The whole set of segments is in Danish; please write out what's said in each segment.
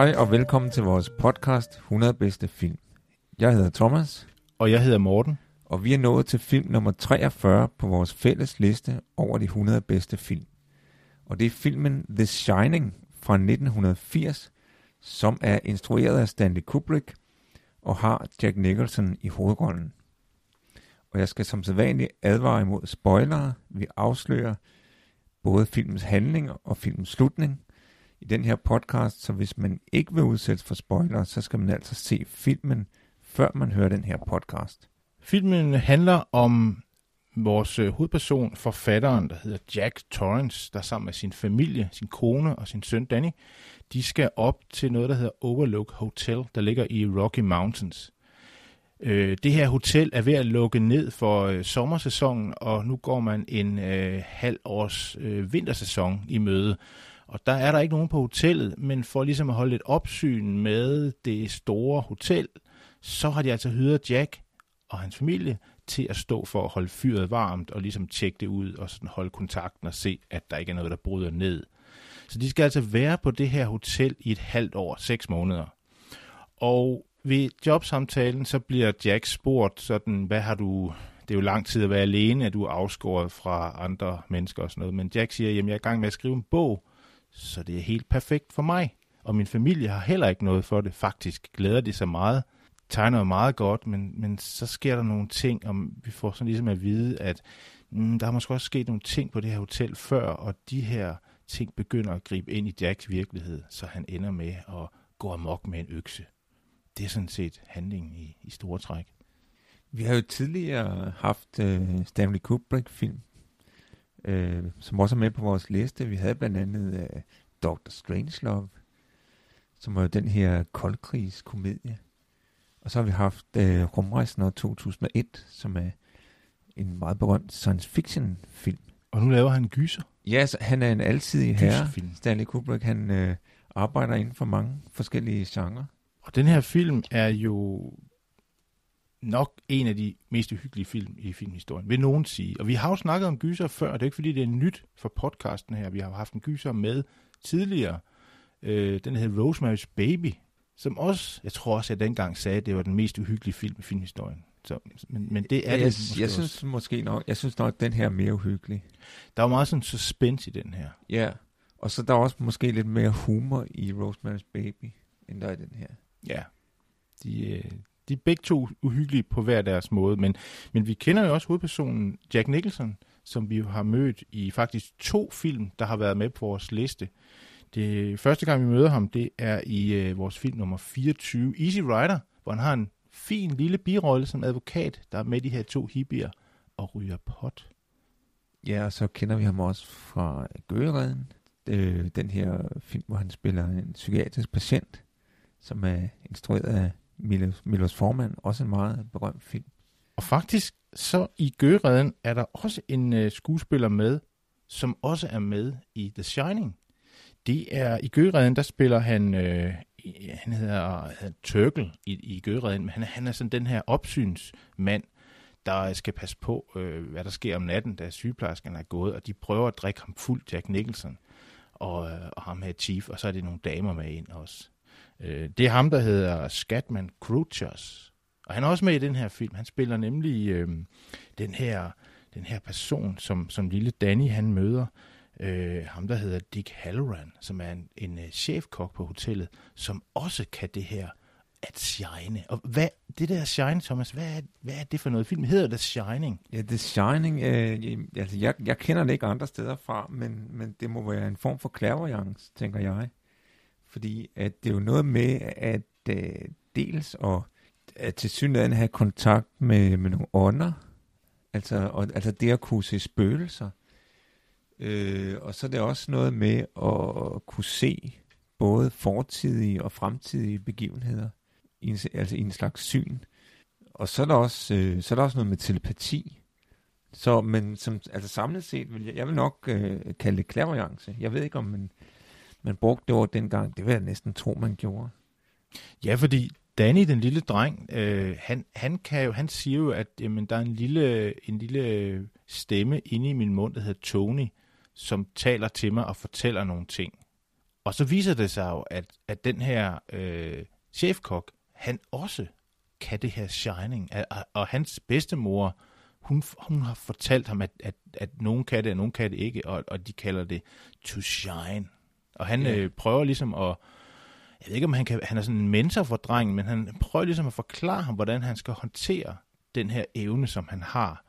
Hej og velkommen til vores podcast 100 bedste film. Jeg hedder Thomas, Og jeg hedder Morten. og vi er nået til film nummer 43 på vores fælles liste over de 100 bedste film. Og det er filmen The Shining fra 1980, som er instrueret af Stanley Kubrick og har Jack Nicholson i hovedrollen. Og jeg skal som sædvanligt advare imod spoilere. Vi afslører både filmens handling og filmens slutning i den her podcast, så hvis man ikke vil udsættes for spoiler, så skal man altså se filmen, før man hører den her podcast. Filmen handler om vores øh, hovedperson, forfatteren, der hedder Jack Torrance, der sammen med sin familie, sin kone og sin søn Danny, de skal op til noget, der hedder Overlook Hotel, der ligger i Rocky Mountains. Øh, det her hotel er ved at lukke ned for øh, sommersæsonen, og nu går man en øh, halv års øh, vintersæson i møde. Og der er der ikke nogen på hotellet, men for ligesom at holde et opsyn med det store hotel, så har de altså hyret Jack og hans familie til at stå for at holde fyret varmt og ligesom tjekke det ud og sådan holde kontakten og se, at der ikke er noget, der bryder ned. Så de skal altså være på det her hotel i et halvt år, seks måneder. Og ved jobsamtalen, så bliver Jack spurgt sådan, hvad har du, det er jo lang tid at være alene, at du er afskåret fra andre mennesker og sådan noget, men Jack siger, jamen jeg er i gang med at skrive en bog, så det er helt perfekt for mig. Og min familie har heller ikke noget for det. Faktisk glæder de sig meget. Tegner meget godt, men, men så sker der nogle ting, og vi får sådan ligesom at vide, at mm, der er måske også sket nogle ting på det her hotel før, og de her ting begynder at gribe ind i Jacks virkelighed, så han ender med at gå amok med en økse. Det er sådan set handlingen i, i store træk. Vi har jo tidligere haft øh, Stanley Kubrick-film, øh, som også er med på vores liste. Vi havde blandt andet øh, Dr. Strangelove, som var jo den her koldkrigskomedie. Og så har vi haft øh, Rumrejsen år 2001, som er en meget berømt science fiction film. Og nu laver han gyser. Ja, så han er en alsidig herre. Stanley Kubrick, han øh, arbejder inden for mange forskellige genrer. Og den her film er jo nok en af de mest uhyggelige film i filmhistorien, vil nogen sige. Og vi har jo snakket om gyser før, det er ikke fordi, det er nyt for podcasten her. Vi har haft en gyser med tidligere. Øh, den hedder Rosemary's Baby, som også, jeg tror også, jeg dengang sagde, at det var den mest uhyggelige film i filmhistorien. Så, men, men det er jeg, det måske jeg også. synes måske nok, jeg synes nok, at den her er mere uhyggelig. Der er meget sådan suspense i den her. Ja, og så der er også måske lidt mere humor i Rosemary's Baby, end der er i den her. Ja, de, øh, de er begge to uhyggelige på hver deres måde, men, men vi kender jo også hovedpersonen Jack Nicholson, som vi jo har mødt i faktisk to film, der har været med på vores liste. Det første gang, vi møder ham, det er i øh, vores film nummer 24, Easy Rider, hvor han har en fin lille birolle som advokat, der er med de her to hippier og ryger pot. Ja, og så kender vi ham også fra Gøgeredden, øh, den her film, hvor han spiller en psykiatrisk patient, som er instrueret af Milos, Milos Forman, også en meget berømt film. Og faktisk, så i Gøreden er der også en øh, skuespiller med, som også er med i The Shining. Det er i Gøreden, der spiller han, øh, han hedder, hedder Tørkel i, i Gøreden, men han, han er sådan den her opsynsmand, der skal passe på, øh, hvad der sker om natten, da sygeplejerskerne er gået, og de prøver at drikke ham fuld, Jack Nicholson, og, øh, og ham her Chief, og så er det nogle damer med ind også. Øh, det er ham, der hedder Scatman Crouchers, og han er også med i den her film. Han spiller nemlig øh, den her den her person, som, som lille Danny han møder, øh, ham der hedder Dick Halloran, som er en, en uh, chefkok på hotellet, som også kan det her at shine. Og hvad, det der shine, Thomas, hvad er, hvad er det for noget film? Hedder det Shining? Ja, The Shining, øh, altså jeg, jeg kender det ikke andre steder fra, men, men det må være en form for clairvoyance, tænker jeg. Fordi at det er jo noget med, at øh, dels at, at til synligheden have kontakt med, med nogle ånder, Altså, og, altså det at kunne se spøgelser. Øh, og så er det også noget med at kunne se både fortidige og fremtidige begivenheder, i en, altså i en slags syn. Og så er der også, øh, så er der også noget med telepati. Så, men som, altså samlet set, vil jeg, jeg vil nok øh, kalde det clairvoyance. Jeg ved ikke, om man, man brugte det ord dengang. Det vil jeg næsten tro, man gjorde. Ja, fordi Danny, den lille dreng, øh, han, han, kan jo, han siger jo, at jamen, der er en lille, en lille stemme inde i min mund, der hedder Tony, som taler til mig og fortæller nogle ting. Og så viser det sig jo, at, at den her øh, chefkok, han også kan det her shining. Og, og hans bedstemor, hun, hun har fortalt ham, at, at, at nogen kan det, og nogen kan det ikke, og, og de kalder det to shine. Og han ja. øh, prøver ligesom at, jeg ved ikke om han, kan, han er sådan en mentor for drengen, men han prøver ligesom at forklare ham, hvordan han skal håndtere den her evne, som han har.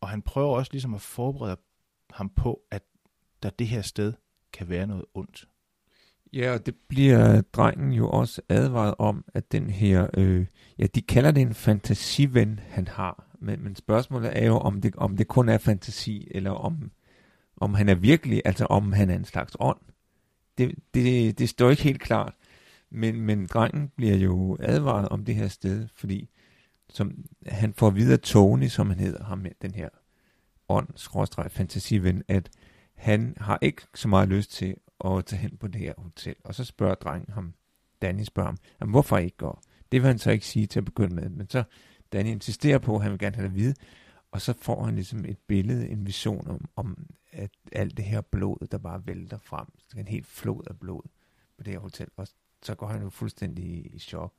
Og han prøver også ligesom at forberede ham på, at der det her sted kan være noget ondt. Ja, og det bliver drengen jo også advaret om, at den her, øh, ja, de kalder det en fantasiven, han har. Men, men spørgsmålet er jo, om det, om det kun er fantasi, eller om, om han er virkelig, altså om han er en slags ånd. Det, det, det står ikke helt klart. Men, men drengen bliver jo advaret om det her sted, fordi som, han får videre Tony, som han hedder, ham den her ånd, fantasiven, at han har ikke så meget lyst til at tage hen på det her hotel. Og så spørger drengen ham, Danny spørger ham, jamen, hvorfor ikke går? Det vil han så ikke sige til at begynde med, men så Danny insisterer på, at han vil gerne have det at vide, og så får han ligesom et billede, en vision om, om at alt det her blod, der bare vælter frem, en helt flod af blod på det her hotel, og så går han jo fuldstændig i chok.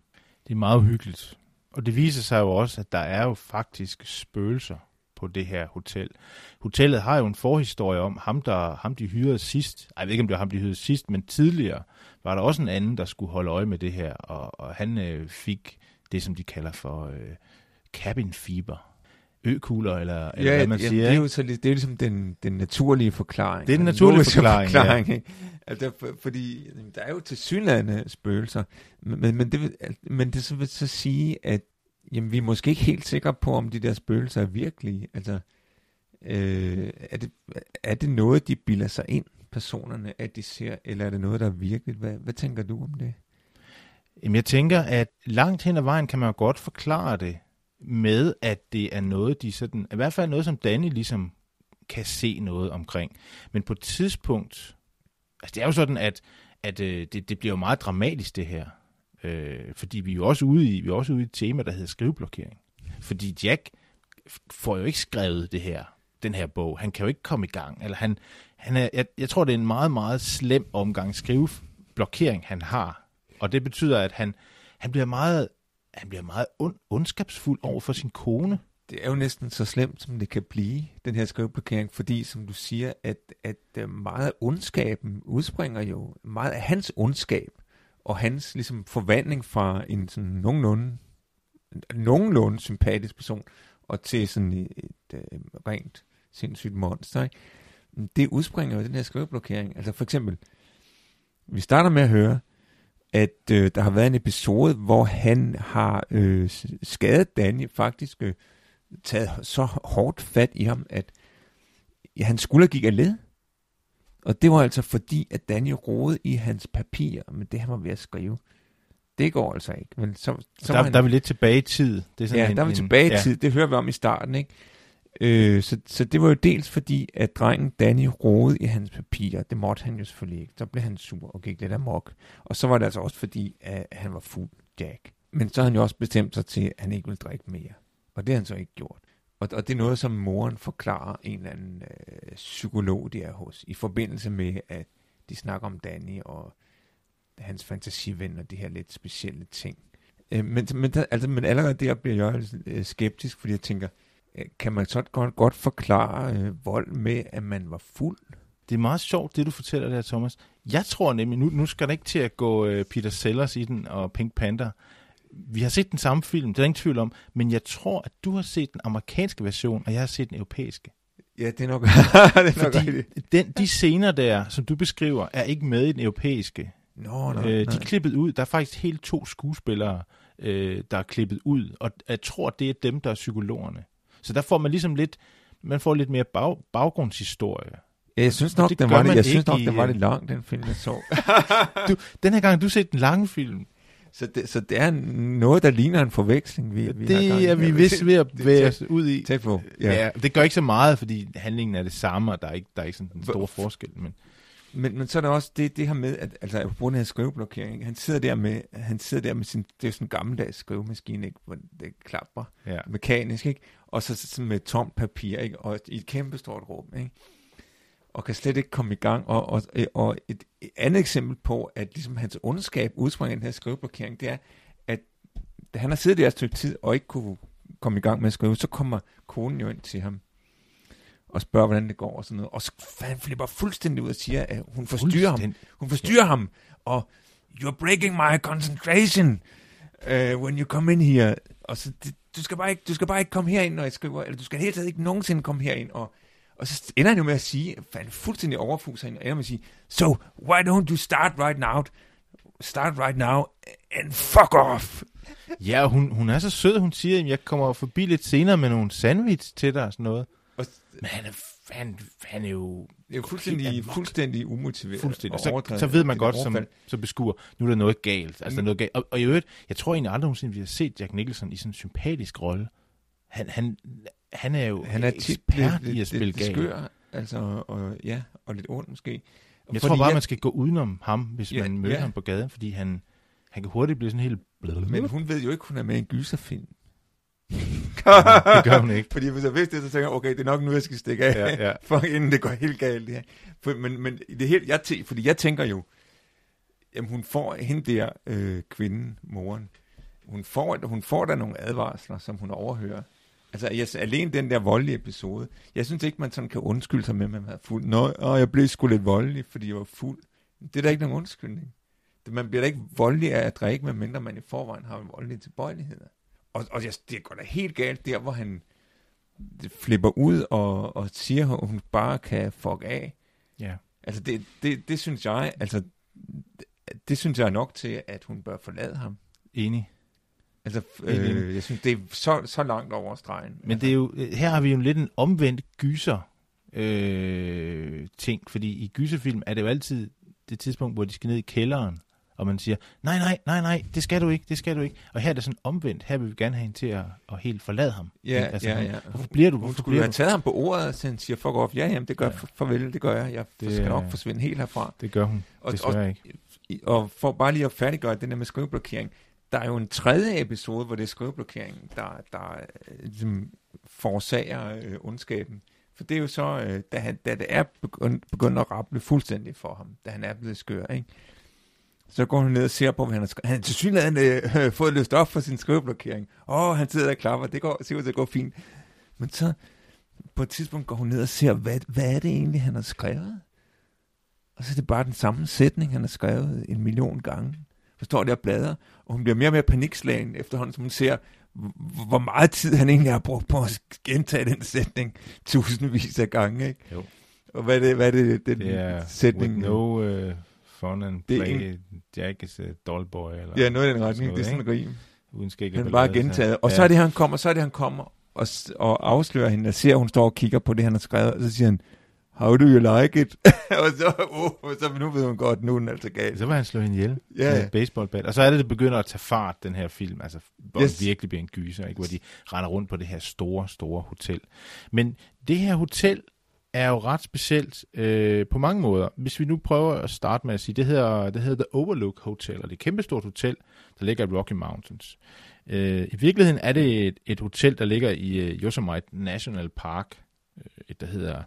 Det er meget hyggeligt. Og det viser sig jo også, at der er jo faktisk spøgelser på det her hotel. Hotellet har jo en forhistorie om ham, der, ham de hyrede sidst. Jeg ved ikke, om det var ham, de hyrede sidst, men tidligere var der også en anden, der skulle holde øje med det her, og, og han øh, fik det, som de kalder for øh, cabin fever. Økugler, eller, eller ja, hvad man ja, siger. Det er jo så, det er ligesom den, den naturlige forklaring. Det er den naturlige forklaring, forklaring ja. Altså, for, fordi der er jo til synlande spøgelser, men, men, det, men det så vil så sige, at jamen, vi er måske ikke helt sikre på, om de der spøgelser er virkelige. Altså, øh, er, det, er det noget, de bilder sig ind, personerne, at de ser, eller er det noget, der er virkeligt? Hvad, hvad tænker du om det? Jamen, jeg tænker, at langt hen ad vejen kan man jo godt forklare det med, at det er noget, de sådan, i hvert fald noget, som Danny ligesom kan se noget omkring. Men på et tidspunkt, altså det er jo sådan, at, at øh, det, det bliver jo meget dramatisk det her. Øh, fordi vi er jo også ude i, vi er også ude i et tema, der hedder skriveblokering. Fordi Jack får jo ikke skrevet det her, den her bog. Han kan jo ikke komme i gang. Eller han, han er, jeg, jeg tror, det er en meget, meget slem omgang skriveblokering, han har. Og det betyder, at han, han bliver meget, han bliver meget ond, ondskabsfuld over for sin kone. Det er jo næsten så slemt, som det kan blive, den her skriveblokering, fordi, som du siger, at, at øh, meget af ondskaben udspringer jo, meget af hans ondskab og hans ligesom forvandling fra en sådan nogenlunde, nogenlunde sympatisk person, og til sådan et, et, et øh, rent sindssygt monster, ikke? det udspringer jo den her skriveblokering. Altså for eksempel, vi starter med at høre, at øh, der har været en episode, hvor han har øh, skadet Danny, faktisk øh, taget så hårdt fat i ham, at ja, han skulle gik af led. Og det var altså fordi, at Danny rode i hans papirer med det, han var ved at skrive. Det går altså ikke. Men så, så der, han, der er vi lidt tilbage i tid. Det er sådan ja, en, der er vi tilbage i ja. tid. Det hører vi om i starten, ikke? Øh, så, så det var jo dels fordi, at drengen Danny rode i hans papirer. Det måtte han jo selvfølgelig ikke. Så blev han sur og gik lidt amok. Og så var det altså også fordi, at han var fuld Jack. Men så havde han jo også bestemt sig til, at han ikke ville drikke mere. Og det har han så ikke gjort. Og, og det er noget, som moren forklarer en eller anden øh, psykolog, de er hos, i forbindelse med, at de snakker om Danny og hans fantasiven og de her lidt specielle ting. Øh, men, men, der, altså, men allerede der bliver jeg øh, skeptisk, fordi jeg tænker, kan man så godt, godt forklare øh, vold med, at man var fuld? Det er meget sjovt, det du fortæller der, Thomas. Jeg tror nemlig, nu, nu skal der ikke til at gå øh, Peter Sellers i den og Pink Panther, vi har set den samme film, det er ingen tvivl om, men jeg tror, at du har set den amerikanske version, og jeg har set den europæiske. Ja, det er nok, det er nok Fordi den, de scener der, som du beskriver, er ikke med i den europæiske. Nå, nej, øh, de er klippet ud. Der er faktisk helt to skuespillere, øh, der er klippet ud, og jeg tror, det er dem, der er psykologerne. Så der får man ligesom lidt, man får lidt mere bag, baggrundshistorie. Ja, jeg synes nok, det den var, lidt, jeg synes nok, i, den var øh, lidt lang, den film, jeg så. Du, den her gang har du set den lange film. så, det, så det er noget, der ligner en forveksling, vi, vi har gang det er vi vist ved at det- være tæt- os ud i. Tæt på, Ja. ja. det gør ikke så meget, fordi handlingen er det samme, og der er ikke, der er ikke sådan en stor forskel. Men Men, men så er der også det, det her med, at altså, på grund af skriveblokering, han sidder der med, han sidder der med sin, det er sådan en gammeldags skrivemaskine, ikke? hvor det klapper ja. mekanisk, ikke? og så, så med tomt papir, ikke? og i et kæmpestort rum, ikke? og kan slet ikke komme i gang. Og, og, og et andet eksempel på, at ligesom hans ondskab udspringer af den her skriveblokering, det er, at han har siddet der et stykke tid, og ikke kunne komme i gang med at skrive, så kommer konen jo ind til ham, og spørger, hvordan det går, og sådan noget. Og så han flipper fuldstændig ud og siger, at hun forstyrrer ham. Hun forstyrrer ja. ham, og you're breaking my concentration uh, when you come in here. Og så, det, du, skal bare ikke, du skal bare ikke komme herind, når jeg skriver, eller du skal helt taget ikke nogensinde komme herind. Og, og så ender han jo med at sige, han fuldstændig overfuser hende, og ender med at sige, so why don't you start right now, start right now, and fuck off. Ja, hun, hun er så sød, hun siger, at jeg kommer forbi lidt senere med nogle sandwich til dig og sådan noget. Men han er, han, han er jo det er jo fuldstændig, fuldstændig umotiveret. fuldstændig. og Så, så ved man godt som, som beskuer, nu er der noget galt. Altså, der er noget galt. Og, og i øvrigt, jeg tror egentlig aldrig nogensinde, vi har set Jack Nicholson i sådan en sympatisk rolle. Han, han, han er jo Han er ekspert lidt, i at spille lidt galt. skør, altså, og, ja, og lidt ond måske. Jeg Fordi tror bare, man skal gå udenom ham, hvis Ja, man møder ja. ham på gaden, fordi han, han kan hurtigt blive sådan helt... Men hun ved jo ikke, hun er med i en gyserfilm. det gør hun ikke. Fordi hvis jeg vidste det, så tænker jeg, okay, det er nok nu, jeg skal stikke af, Ja, ja. for inden det går helt galt. Her. For, men, men det hele, jeg tæ, fordi jeg tænker jo, jamen hun får hende der øh, kvinden, moren, hun får, hun får der nogle advarsler, som hun overhører. Altså, jeg, alene den der voldelige episode, jeg synes ikke, man sådan kan undskylde sig med, at man var fuld. Nå, åh, jeg blev sgu lidt voldelig, fordi jeg var fuld. Det er da ikke nogen undskyldning. Man bliver da ikke voldelig af at drikke, medmindre man i forvejen har en voldelig tilbøjelighed. Og, og jeg, det går da helt galt der, hvor han flipper ud og, og siger, at hun bare kan fuck af. Ja. Altså, det, det, det synes jeg, altså, det, det synes jeg er nok til, at hun bør forlade ham. Enig. Altså, øh, jeg synes, det er så, så langt over stregen. Men det er jo, her har vi jo lidt en omvendt gyser øh, ting, fordi i gyserfilm er det jo altid det tidspunkt, hvor de skal ned i kælderen, og man siger, nej, nej, nej, nej, det skal du ikke, det skal du ikke. Og her er det sådan omvendt, her vil vi gerne have hende til at, at helt forlade ham. Ja, altså, ja, hun- ja. Hvorfor bliver du? Hun Hvorfor skulle jo bliver have du? taget ham på ordet, så han siger, fuck off, ja, jamen, det gør Ja. farvel, det gør jeg, jeg Det skal nok forsvinde helt herfra. Det gør hun Og- desværre og- ikke. Og for bare lige at færdiggøre den der med skriveblokering, der er jo en tredje episode, hvor det er skriveblokering, der, der øh, ligesom forårsager øh, ondskaben. For det er jo så, øh, da, han, da det er begyndt, begyndt at rable fuldstændig for ham, da han er blevet skør, ikke? Så går han ned og ser på, hvad han har skrevet. Han har til synligheden øh, fået løst op for sin skriveblokering. Åh, han sidder og klapper, det går, ser ud til at gå fint. Men så på et tidspunkt går hun ned og ser, hvad, hvad er det egentlig, han har skrevet? Og så er det bare den samme sætning, han har skrevet en million gange. Så står der og bladrer, og hun bliver mere og mere panikslagen efterhånden, som hun ser, hvor meget tid han egentlig har brugt på at gentage den sætning tusindvis af gange. Ikke? Jo. Og hvad er det, hvad er det, den Det er sætning? with no uh, fun and Det play, Jack is a doll boy, eller Ja, noget i den retning. Det er sådan en rim. uden skæg Han bare gentaget. Og så er det, han kommer, så er det, han kommer og, og afslører hende, og ser, at hun står og kigger på det, han har skrevet, og så siger han, how do you like it? og så, oh, så nu ved hun godt, nu er den altså galt. Så vil han slå hende ihjel Ja, med ja. et baseballbat. Og så er det, det begynder at tage fart, den her film. Altså, hvor. Yes. det virkelig bliver en gyser, ikke? hvor de render rundt på det her store, store hotel. Men det her hotel er jo ret specielt øh, på mange måder. Hvis vi nu prøver at starte med at sige, det hedder, det hedder The Overlook Hotel, og det er et kæmpestort hotel, der ligger i Rocky Mountains. Øh, I virkeligheden er det et, et hotel, der ligger i øh, Yosemite National Park, øh, et der hedder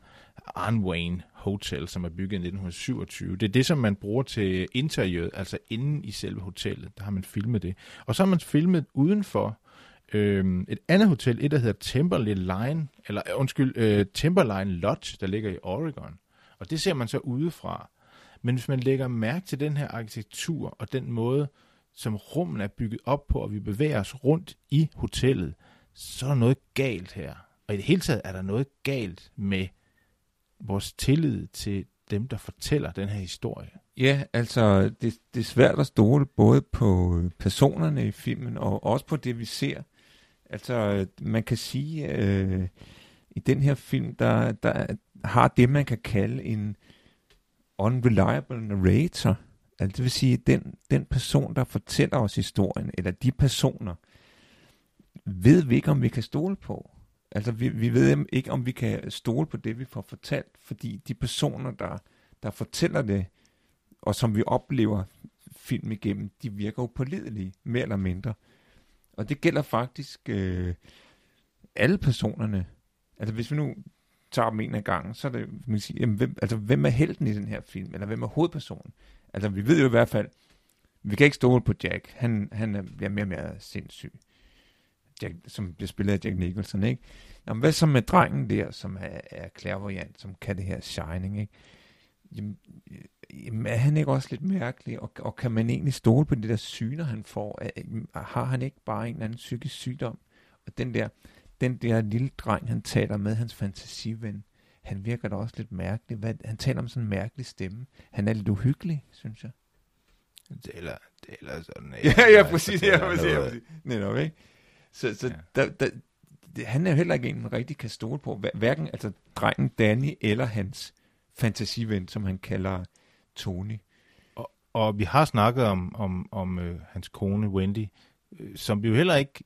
Arnwayne Hotel, som er bygget i 1927. Det er det, som man bruger til interiøret, altså inden i selve hotellet. Der har man filmet det. Og så har man filmet udenfor øh, et andet hotel, et der hedder Timberline Line, eller øh, undskyld, øh, Timberline Lodge, der ligger i Oregon. Og det ser man så udefra. Men hvis man lægger mærke til den her arkitektur og den måde, som rummen er bygget op på, og vi bevæger os rundt i hotellet, så er der noget galt her. Og i det hele taget er der noget galt med vores tillid til dem, der fortæller den her historie. Ja, altså, det, det er svært at stole både på personerne i filmen, og også på det, vi ser. Altså, man kan sige, øh, i den her film, der, der har det, man kan kalde en unreliable narrator. Altså, det vil sige, den, den person, der fortæller os historien, eller de personer, ved vi ikke, om vi kan stole på. Altså, vi, vi ved ikke, om vi kan stole på det, vi får fortalt, fordi de personer, der, der fortæller det, og som vi oplever film igennem, de virker jo pålidelige, mere eller mindre. Og det gælder faktisk øh, alle personerne. Altså, hvis vi nu tager dem en af gangen, så er det, man sige, jamen, hvem, altså, hvem er helten i den her film, eller hvem er hovedpersonen? Altså, vi ved jo i hvert fald, vi kan ikke stole på Jack. Han, han er, bliver mere og mere sindssyg. Jack, som bliver spillet af Jack Nicholson, ikke? Jamen, hvad så med drengen der, som er, er clairvoyant, som kan det her Shining, ikke? Jamen, jamen, er han ikke også lidt mærkelig, og, og kan man egentlig stole på det der syner, han får? Er, har han ikke bare en eller anden psykisk sygdom? Og den der, den der lille dreng, han taler med, hans fantasiven, han virker da også lidt mærkelig. Hvad, han taler om sådan en mærkelig stemme. Han er lidt uhyggelig, synes jeg. Eller, eller sådan... Ja, ja, præcis. Ja, præcis, ja, præcis. Netop, ikke? Så, så ja. der, der, han er jo heller ikke en, man rigtig kan stole på. Hverken altså, drengen Danny eller hans fantasiven, som han kalder Tony. Og, og vi har snakket om, om, om øh, hans kone Wendy, øh, som vi jo heller ikke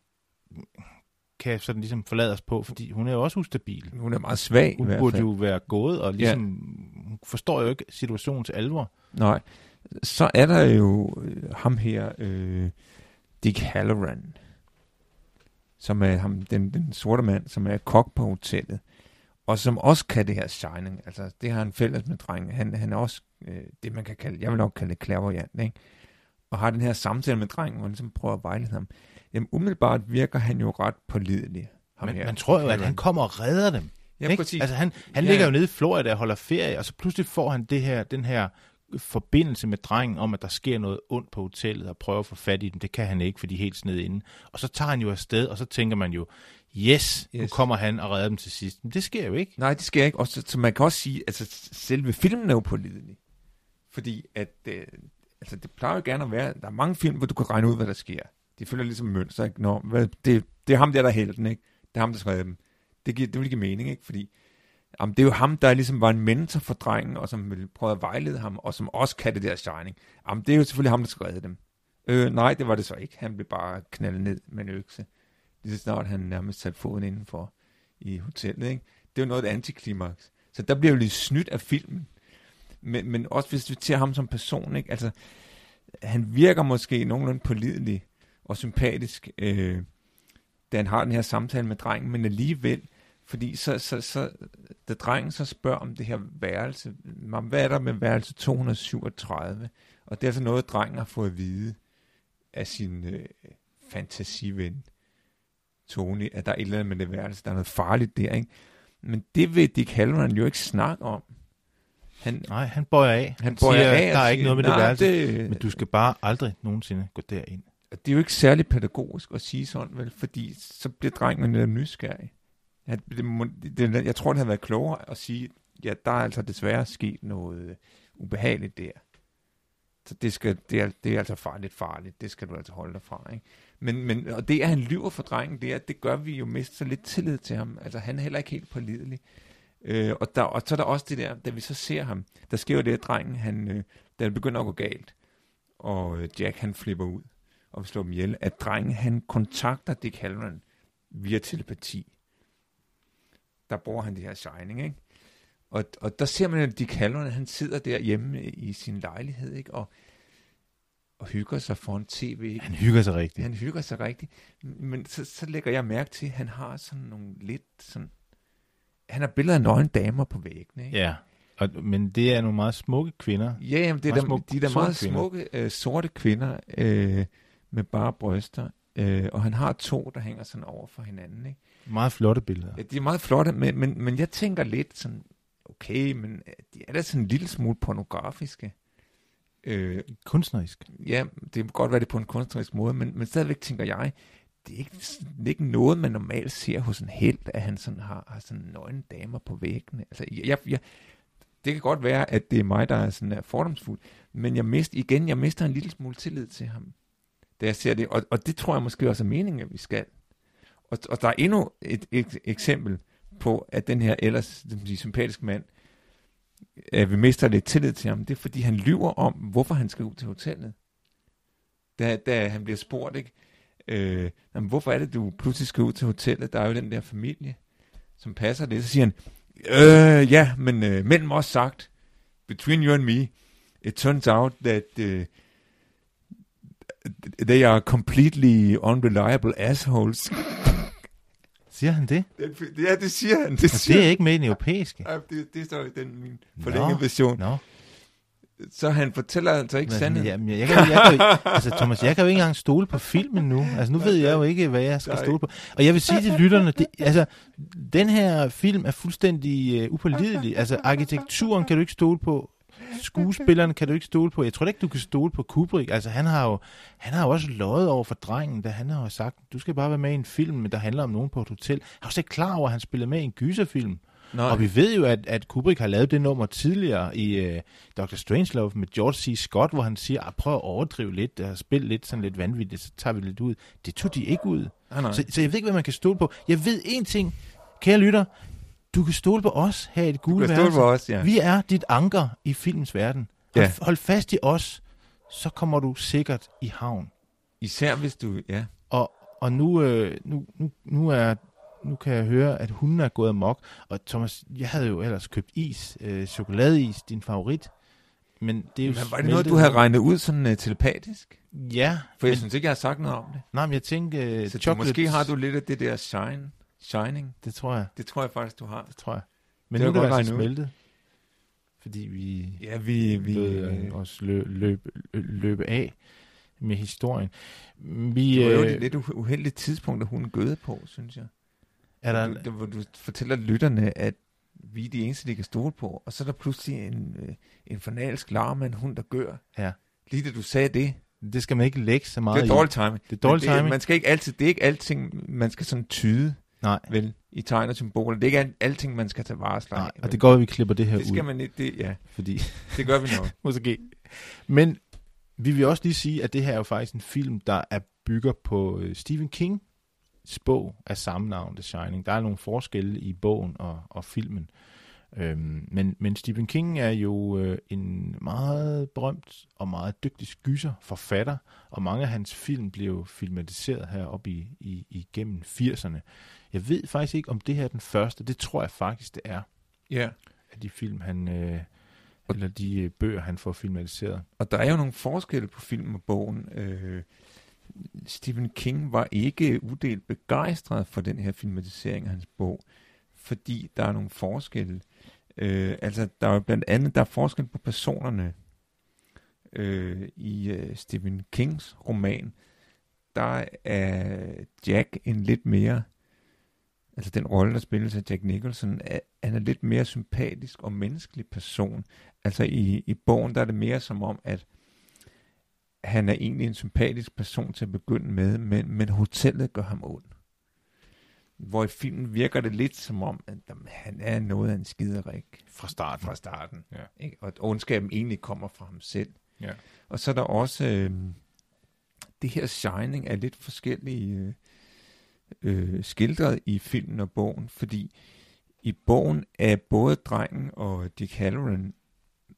kan sådan ligesom forlade os på, fordi hun er jo også ustabil. Hun er meget svag Hun i hvert burde fald. jo være gået, og ligesom, ja. hun forstår jo ikke situationens alvor. Nej. Så er der jo øh, ham her, øh, Dick Halloran, som er ham, den, den sorte mand, som er kok på hotellet, og som også kan det her Shining. Altså, det har han fælles med drengen. Han, han er også øh, det, man kan kalde, jeg vil nok kalde det clairvoyant, ikke? Og har den her samtale med drengen, hvor han ligesom prøver at vejlede ham. Jamen, umiddelbart virker han jo ret pålidelig. Ham Men her, man tror jo, at han kommer og redder dem. Ja, ikke? præcis. Altså han, han Ja. ligger jo nede i Florida og holder ferie, og så pludselig får han det her, den her forbindelse med drengen om, at der sker noget ondt på hotellet, og prøver at få fat i dem. Det kan han ikke, fordi de er helt sned inde. Og så tager han jo afsted, og så tænker man jo, yes, yes. nu kommer han og redder dem til sidst. Men det sker jo ikke. Nej, det skal jeg ikke. Og så, så man kan også sige, altså selve filmen er jo pålidelig. Fordi at, øh, altså det plejer jo gerne at være, der er mange film, hvor du kan regne ud, hvad der sker. De følger ligesom mønster, ikke? Nå, hvad, det, det er ham der, der er helten, ikke? Det er ham, der skrev dem. Det, giver, det vil give mening, ikke? Fordi jamen, det er jo ham, der ligesom var en mentor for drengen, og som ville prøve at vejlede ham, og som også kan det der Shining. Jamen, det er jo selvfølgelig ham, der skrev dem. Øh, nej, det var det så ikke. Han blev bare knaldet ned med en økse. Lige så snart han nærmest satte foden indenfor i hotellet, ikke? Det er jo noget af et antiklimaks. Så der bliver jo lidt snydt af filmen. Men, men også hvis vi ser ham som person, ikke? Altså, han virker måske nogenlunde pålidelig og sympatisk, øh, da han har den her samtale med drengen, men alligevel, fordi så, så, så da drengen så spørger om det her værelse, hvad er der med værelse 237? Og det er altså noget, drengen har fået at vide af sin øh, fantasiven, Tony, at der er et eller andet med det værelse, der er noget farligt der, ikke? Men det vil Dick Halloran jo ikke snakke om. Han, Nej, han bøjer af. han siger, bøjer af der er ikke siger, noget med det "Nej, værelse. Det, Men du skal bare aldrig nogensinde gå derind. det er jo ikke særlig pædagogisk at sige sådan, vel? Fordi så bliver drengen lidt nysgerrig. Ja, det, må- det, jeg tror, det havde været klogere at sige, ja, der er altså desværre sket noget ubehageligt der. Så det, skal, det, er, det er altså farligt farligt. Det skal du altså holde dig fra, ikke? Men, men, og det, at han lyver for drengen, det, er, det gør vi jo mest så lidt tillid til ham. Altså, han er heller ikke helt pålidelig. Øh, og, der, og så er der også det der, da vi så ser ham, der sker jo det, at drengen, han, øh, da det begynder at gå galt, og øh, Jack, han flipper ud og vil slå dem ihjel, at drengen, han kontakter Dick Halloran via telepati. Der bruger han det her Shining, ikke? Og, og der ser man, at Dick Halloran, han sidder der hjemme i sin lejlighed, ikke? Og, og hygger sig foran tv. Han hygger sig rigtigt. Han hygger sig rigtigt. Men så, så lægger jeg mærke til, at han har sådan nogle lidt sådan... Han har billeder af nøgne damer på væggene, ikke? Ja, og, men det er nogle meget smukke kvinder. Ja, jamen, det er der, smukke de er der meget kvinder. smukke øh, sorte kvinder øh, med bare bryster. Øh, og han har to, der hænger sådan over for hinanden. Ikke? Meget flotte billeder. Ja, de er meget flotte, men, men, men jeg tænker lidt sådan, okay, men øh, de er da sådan en lille smule pornografiske. Øh, Kunstnerisk. ja, det kan godt være det på en kunstnerisk måde, men, men stadigvæk tænker jeg, det er, ikke, det er ikke noget, man normalt ser hos en held, at han sådan har, har sådan nøgne damer på væggene. Altså, jeg, jeg, det kan godt være, at det er mig, der er sådan er fordomsfuld, men jeg mister, igen, jeg mister en lille smule tillid til ham, da jeg ser det, og, og det tror jeg måske også er meningen, at vi skal. Og Og, der er endnu et, et eksempel på, at den her ellers sige, sympatiske mand, at vi mister lidt tillid til ham. Det er, fordi han lyver om, hvorfor han skal ud til hotellet. Da, da han bliver spurgt, ikke? Øh, jamen, hvorfor er det, du pludselig skal ud til hotellet? Der er jo den der familie, som passer det. Så siger han, øh, ja, men øh, mellem os sagt, between you and me, it turns out that uh, they are completely unreliable assholes. Siger han det? Ja, det siger han. Det, siger det er ikke med i den europæiske. Ja, det, det står i den min forlængede version. Nå. Så han fortæller altså ikke sandheden. jamen, jeg, jeg, kan, jeg, kan, jo- altså, Thomas, jeg kan jo ikke engang stole på filmen nu. Altså, nu ved jeg jo ikke, hvad jeg skal Nej. stole på. Og jeg vil sige til lytterne, det, altså, den her film er fuldstændig uh, upålidelig. Altså, arkitekturen kan du ikke stole på. Skuespillerne kan du ikke stole på. Jeg tror ikke, du kan stole på Kubrick. Altså, han har jo, han har jo også løjet over for drengen, da han har jo sagt, du skal bare være med i en film, der handler om nogen på et hotel. Jeg er også ikke klar over, at han spiller med i en gyserfilm. Nej. Og vi ved jo, at, at Kubrick har lavet det nummer tidligere i uh, Dr. Strangelove med George C. Scott, hvor han siger, "Ah, prøv at overdrive lidt og spille lidt sådan lidt vanvittigt, så tager vi lidt ud. Det tog de ikke ud. Nej, nej. Så, så jeg ved ikke, hvad man kan stole på. Jeg ved én ting, kære lytter. Du kan stole på os her i det gule værelse. på os, ja. Vi er dit anker i filmens verden. Hold, Ja. hold fast i os, så kommer du sikkert i havn. Især hvis du, ja. Og, og nu, øh, nu, nu, nu, er, nu kan jeg høre, at hunden er gået amok. Og Thomas, jeg havde jo ellers købt is, øh, chokoladeis, din favorit. Men det er jo Men var det noget, du havde regnet ud sådan uh, telepatisk? Ja, For jeg men, synes ikke, jeg har sagt noget om det. nej, men jeg tænkte, uh, Så du, måske har du lidt af det der shine, shining. Det tror jeg, Det tror jeg faktisk, du har. det tror jeg. Men Det nu var er det godt altså smeltet. Fordi vi, Ja, vi... vi vi øh, øh, også løb, løb, løb af med historien. Vi, det var jo øh, et lidt uhe- uheldigt tidspunkt, at hun gøde på, synes jeg. er der, Du, hvor du fortæller lytterne, at vi er de eneste, de kan stole på. Og så er der pludselig en, øh, en fanalsk larm af en hund, der gør. Ja. Lige da du sagde det. det skal man ikke lægge så meget Det er dårlig timing. Det er dårlig timing. Man skal ikke altid, det er ikke alting, man skal sådan tyde, Nej, vel, i tegn og symboler. Det er ikke alt- alting, man skal tage varsler nej, og det går, at vi klipper det her det ud. skal man ikke, det, ja, Fordi, det gør vi nok. måske. Men vi vil også lige sige, at det her er jo faktisk en film, der er bygger på øh, Stephen King bog af samme navn, The Shining. Der er nogle forskelle i bogen og, og filmen. Øhm, men, men Stephen King er jo øh, en meget berømt og meget dygtig gyser, forfatter, og mange af hans film blev filmatiseret heroppe i, i, igennem 80'erne. Jeg ved faktisk ikke, om det her er den første. Det tror jeg faktisk, det er, Ja. af de film, han... Øh, eller de øh, bøger, han får filmatiseret. Og der er jo nogle forskelle på film og bogen. Øh, Stephen King var ikke udelt begejstret for den her filmatisering af hans bog, fordi der er nogle forskelle. Øh, altså, der er jo blandt andet, der er forskel på personerne øh, i øh, Stephen Kings roman. Der er Jack en lidt mere, altså den rolle, der spilles af Jack Nicholson, er, han er lidt mere sympatisk og menneskelig person. Altså i, i bogen, der er det mere som om, at han er egentlig en sympatisk person til at begynde med, men, men hotellet gør ham ond. Hvor i filmen virker det lidt som om, at jamen, han er noget af en skiderik Fra starten. fra starten. Ja. Ikke? Og at ondskaben egentlig kommer fra ham selv. Ja. Og så er der også øh, det her Shining er lidt forskellige øh, øh, skildret i filmen og bogen, fordi i bogen er både drengen og Dick Halloran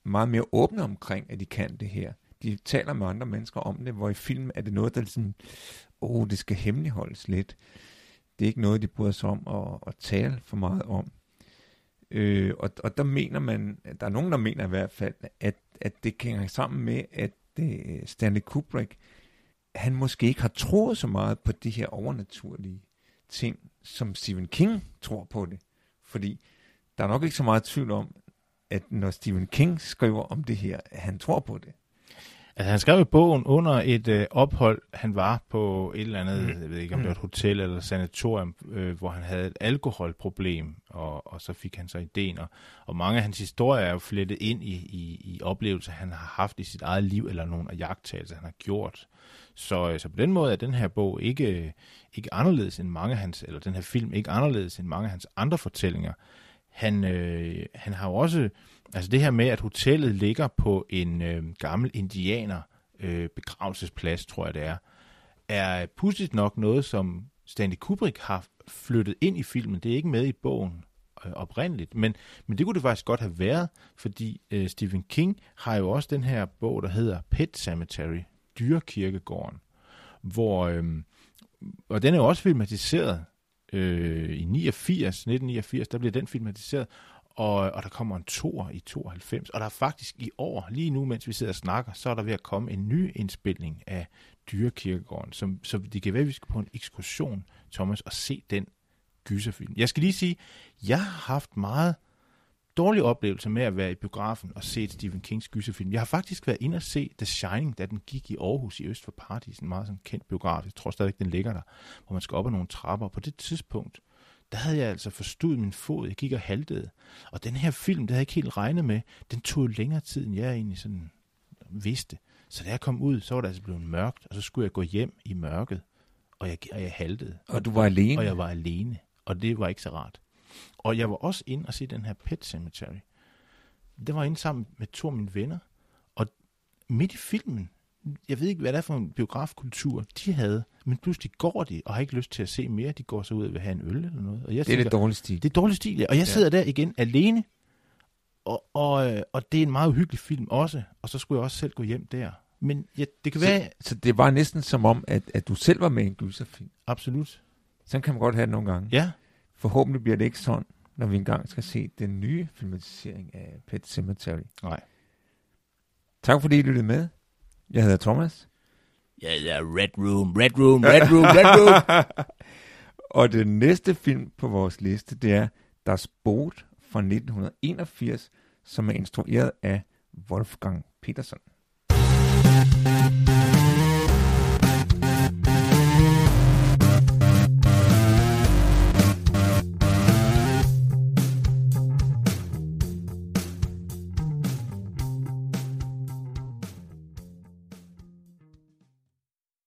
meget mere åbne omkring, at de kan det her. De taler med andre mennesker om det, hvor i filmen er det noget, der er sådan, åh, oh, det skal hemmeligholdes lidt. Det er ikke noget, de bryder sig om at, at tale for meget om. Øh, og, og der mener man, der er nogen, der mener i hvert fald, at, at det hænger sammen med, at øh, Stanley Kubrick, han måske ikke har troet så meget på de her overnaturlige ting, som Stephen King tror på det. Fordi der er nok ikke så meget tvivl om, at når Stephen King skriver om det her, at han tror på det. Altså, han skrev i bogen under et øh, ophold, han var på et eller andet, Mm. jeg ved ikke om det var et hotel eller sanatorium, øh, hvor han havde et alkoholproblem, og, og så fik han så ideen. Og, og mange af hans historier er jo flettet ind i, i, i oplevelser, han har haft i sit eget liv, eller nogle af jagttagelser, han har gjort. Så, øh, så på den måde er den her bog ikke, ikke anderledes end mange af hans, eller den her film ikke anderledes end mange af hans andre fortællinger. Han, øh, han har jo også, altså det her med, at hotellet ligger på en øh, gammel indianer øh, begravelsesplads, tror jeg det er, er pudsigt nok noget, som Stanley Kubrick har flyttet ind i filmen. Det er ikke med i bogen øh, oprindeligt, men, men det kunne det faktisk godt have været, fordi øh, Stephen King har jo også den her bog, der hedder Pet Cemetery, dyrekirkegården, hvor, øh, og den er jo også filmatiseret øh, i 89, 1989, der bliver den filmatiseret, og, og der kommer en tor i 92, og der er faktisk i år, lige nu mens vi sidder og snakker, så er der ved at komme en ny indspilning af Dyrekirkegården, som, så det kan være, at vi skal på en ekskursion, Thomas, og se den gyserfilm. Jeg skal lige sige, jeg har haft meget dårlige oplevelser med at være i biografen og se Stephen Kings gyserfilm. Jeg har faktisk været inde og se The Shining, da den gik i Aarhus i Øst for Paradis, en meget sådan kendt biograf. Jeg tror stadig, den ligger der, hvor man skal op ad nogle trapper. På det tidspunkt, der havde jeg altså forstået min fod. Jeg gik og haltede. Og den her film, det havde jeg ikke helt regnet med, den tog længere tid, end jeg egentlig sådan vidste. Så da jeg kom ud, så var det altså blevet mørkt, og så skulle jeg gå hjem i mørket, og jeg, og jeg haltede. Og du var alene? Og jeg var alene, og det var ikke så rart. Og jeg var også inde og se den her Pet Cemetery. Det var inde sammen med to af mine venner, og midt i filmen, jeg ved ikke, hvad det er for en biografkultur, de havde, men pludselig går de, og har ikke lyst til at se mere. De går så ud og vil have en øl eller noget. Og jeg det er det dårlige stil. Det er dårlig stil, ja. Og jeg sidder ja. der igen alene, og, og, og det er en meget uhyggelig film også, og så skulle jeg også selv gå hjem der. Men ja, det kan så, være... Så det var næsten som om, at, at du selv var med i en gyserfilm? Absolut. Sådan kan man godt have det nogle gange. Ja. Forhåbentlig bliver det ikke sådan, når vi engang skal se den nye filmatisering af Pet Cemetery. Nej. Tak fordi I lyttede med. Jeg hedder Thomas. Jeg hedder Red Room, Red Room, Red Room, Red Room. og det næste film på vores liste, det er Das Boot fra 1981, som er instrueret af Wolfgang Petersen.